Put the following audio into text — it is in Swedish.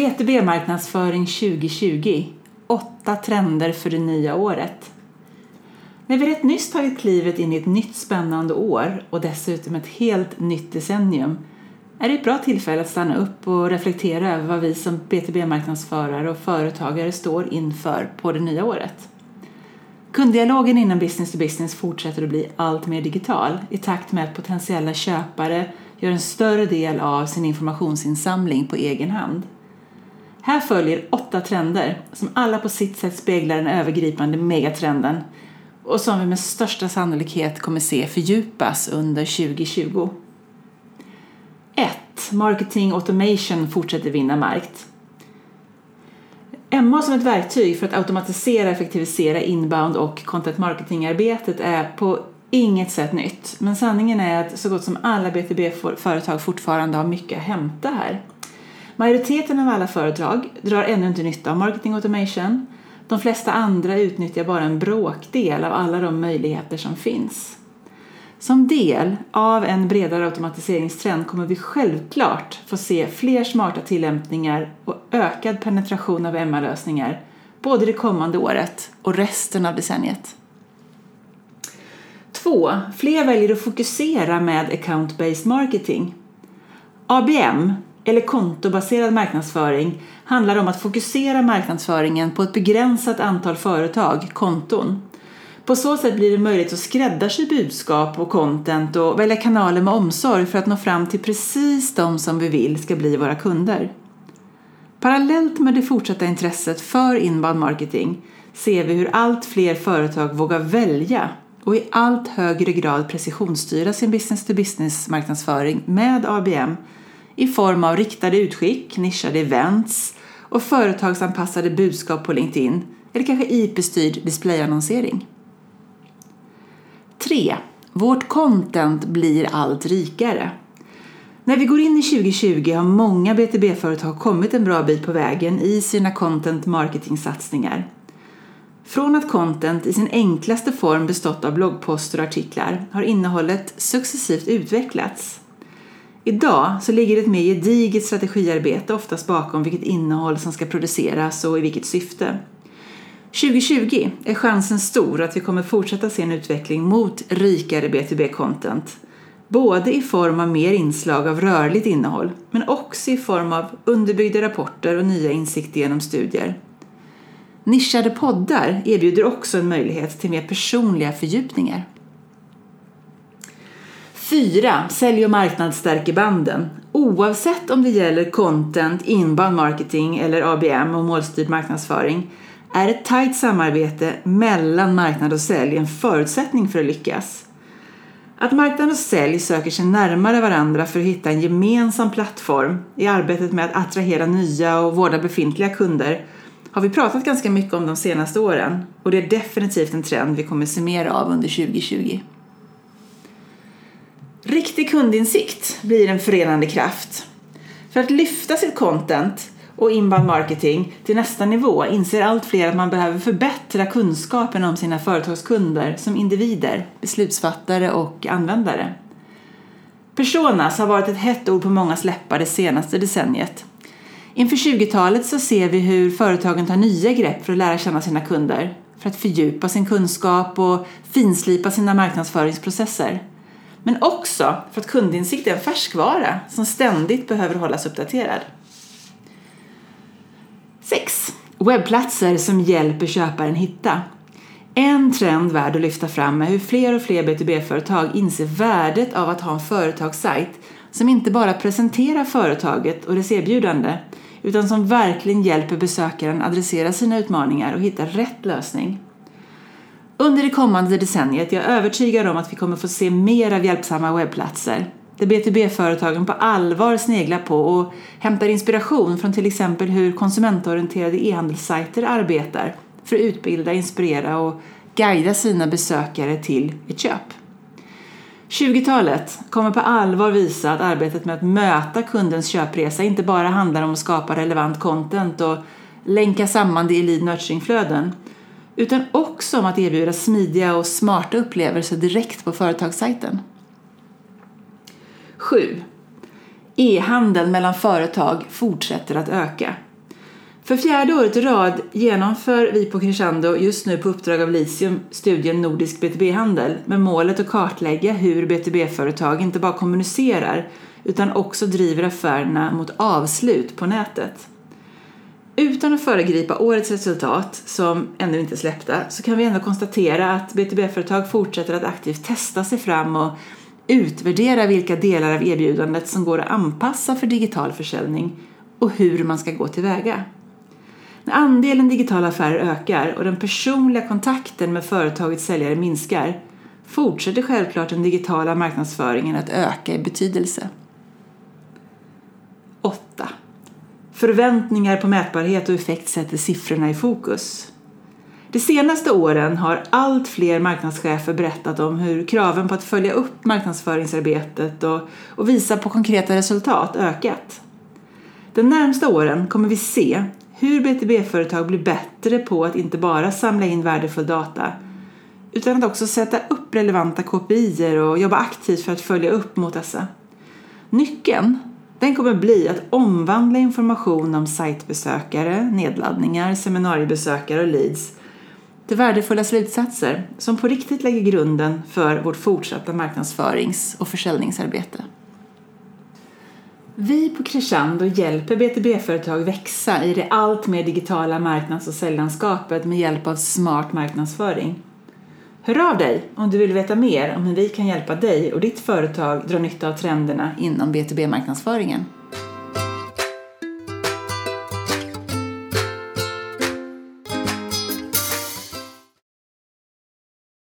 B2B-marknadsföring 2020. Åtta trender för det nya året. När vi rätt nyss tagit klivet in i ett nytt spännande år och dessutom ett helt nytt decennium är det ett bra tillfälle att stanna upp och reflektera över vad vi som B2B-marknadsförare och företagare står inför på det nya året. Kunddialogen inom business to business fortsätter att bli allt mer digital i takt med att potentiella köpare gör en större del av sin informationsinsamling på egen hand. Här följer åtta trender som alla på sitt sätt speglar den övergripande megatrenden och som vi med största sannolikhet kommer se fördjupas under 2020. 1. Marketing automation fortsätter vinna mark. MA som ett verktyg för att automatisera och effektivisera inbound och content marketing-arbetet är på inget sätt nytt. Men sanningen är att så gott som alla B2B-företag fortfarande har mycket att hämta här. Majoriteten av alla företag drar ännu inte nytta av marketing automation. De flesta andra utnyttjar bara en bråkdel av alla de möjligheter som finns. Som del av en bredare automatiseringstrend kommer vi självklart få se fler smarta tillämpningar och ökad penetration av MR-lösningar både det kommande året och resten av decenniet. 2. Fler väljer att fokusera med account-based marketing. ABM, eller kontobaserad marknadsföring, handlar om att fokusera marknadsföringen på ett begränsat antal företag, konton. På så sätt blir det möjligt att skräddarsy budskap och content och välja kanaler med omsorg för att nå fram till precis de som vi vill ska bli våra kunder. Parallellt med det fortsatta intresset för inbound marketing ser vi hur allt fler företag vågar välja och i allt högre grad precisionsstyra sin business-to-business marknadsföring med ABM i form av riktade utskick, nischade events och företagsanpassade budskap på LinkedIn eller kanske IP-styrd displayannonsering. 3. Vårt content blir allt rikare. När vi går in i 2020 har många B2B-företag kommit en bra bit på vägen i sina content marketing-satsningar. Från att content i sin enklaste form bestått av bloggposter och artiklar har innehållet successivt utvecklats. Idag så ligger det ett mer gediget strategiarbete oftast bakom vilket innehåll som ska produceras och i vilket syfte. 2020 är chansen stor att vi kommer fortsätta se en utveckling mot rikare B2B-content. Både i form av mer inslag av rörligt innehåll men också i form av underbyggda rapporter och nya insikter genom studier. Nischade poddar erbjuder också en möjlighet till mer personliga fördjupningar. 4. Sälj och marknad stärker banden. Oavsett om det gäller content, inbound marketing eller ABM och målstyrd marknadsföring är ett tajt samarbete mellan marknad och sälj en förutsättning för att lyckas. Att marknad och sälj söker sig närmare varandra för att hitta en gemensam plattform i arbetet med att attrahera nya och vårda befintliga kunder har vi pratat ganska mycket om de senaste åren och det är definitivt en trend vi kommer se mer av under 2020. Riktig kundinsikt blir en förenande kraft. För att lyfta sitt content och inbound marketing till nästa nivå inser allt fler att man behöver förbättra kunskapen om sina företagskunder som individer, beslutsfattare och användare. Personas har varit ett hett ord på mångas läppar det senaste decenniet. Inför 20-talet så ser vi hur företagen tar nya grepp för att lära känna sina kunder, för att fördjupa sin kunskap och finslipa sina marknadsföringsprocesser. Men också för att kundinsikt är en färskvara som ständigt behöver hållas uppdaterad. 6. Webbplatser som hjälper köparen hitta. En trend värd att lyfta fram är hur fler och fler B2B-företag inser värdet av att ha en företagssajt som inte bara presenterar företaget och dess erbjudande utan som verkligen hjälper besökaren adressera sina utmaningar och hitta rätt lösning. Under det kommande decenniet är jag övertygad om att vi kommer få se mer av hjälpsamma webbplatser där B2B-företagen på allvar sneglar på och hämtar inspiration från till exempel hur konsumentorienterade e-handelssajter arbetar för att utbilda, inspirera och guida sina besökare till ett köp. 20-talet kommer på allvar visa att arbetet med att möta kundens köpresa inte bara handlar om att skapa relevant content och länka samman det i lead nurturing-flöden utan också om att erbjuda smidiga och smarta upplevelser direkt på företagssajten. 7. E-handeln mellan företag fortsätter att öka. För fjärde året i rad genomför vi på Crescendo just nu på uppdrag av Litium studien Nordisk BTB-handel med målet att kartlägga hur BTB-företag inte bara kommunicerar utan också driver affärerna mot avslut på nätet. Utan att föregripa årets resultat, som ännu inte är släppta, så kan vi ändå konstatera att BTB-företag fortsätter att aktivt testa sig fram och utvärdera vilka delar av erbjudandet som går att anpassa för digital försäljning och hur man ska gå tillväga. När andelen digitala affärer ökar och den personliga kontakten med företagets säljare minskar fortsätter självklart den digitala marknadsföringen att öka i betydelse. 8. Förväntningar på mätbarhet och effekt sätter siffrorna i fokus. De senaste åren har allt fler marknadschefer berättat om hur kraven på att följa upp marknadsföringsarbetet och, och visa på konkreta resultat ökat. De närmsta åren kommer vi se hur BTB-företag blir bättre på att inte bara samla in värdefull data utan att också sätta upp relevanta KPI och jobba aktivt för att följa upp mot dessa. Nyckeln den kommer bli att omvandla information om sajtbesökare, nedladdningar, seminariebesökare och leads till värdefulla slutsatser som på riktigt lägger grunden för vårt fortsatta marknadsförings och försäljningsarbete. Vi på Crescendo hjälper BTB-företag växa i det allt mer digitala marknads och säljlandskapet med hjälp av smart marknadsföring. Hör av dig om du vill veta mer om hur vi kan hjälpa dig och ditt företag dra nytta av trenderna inom B2B-marknadsföringen.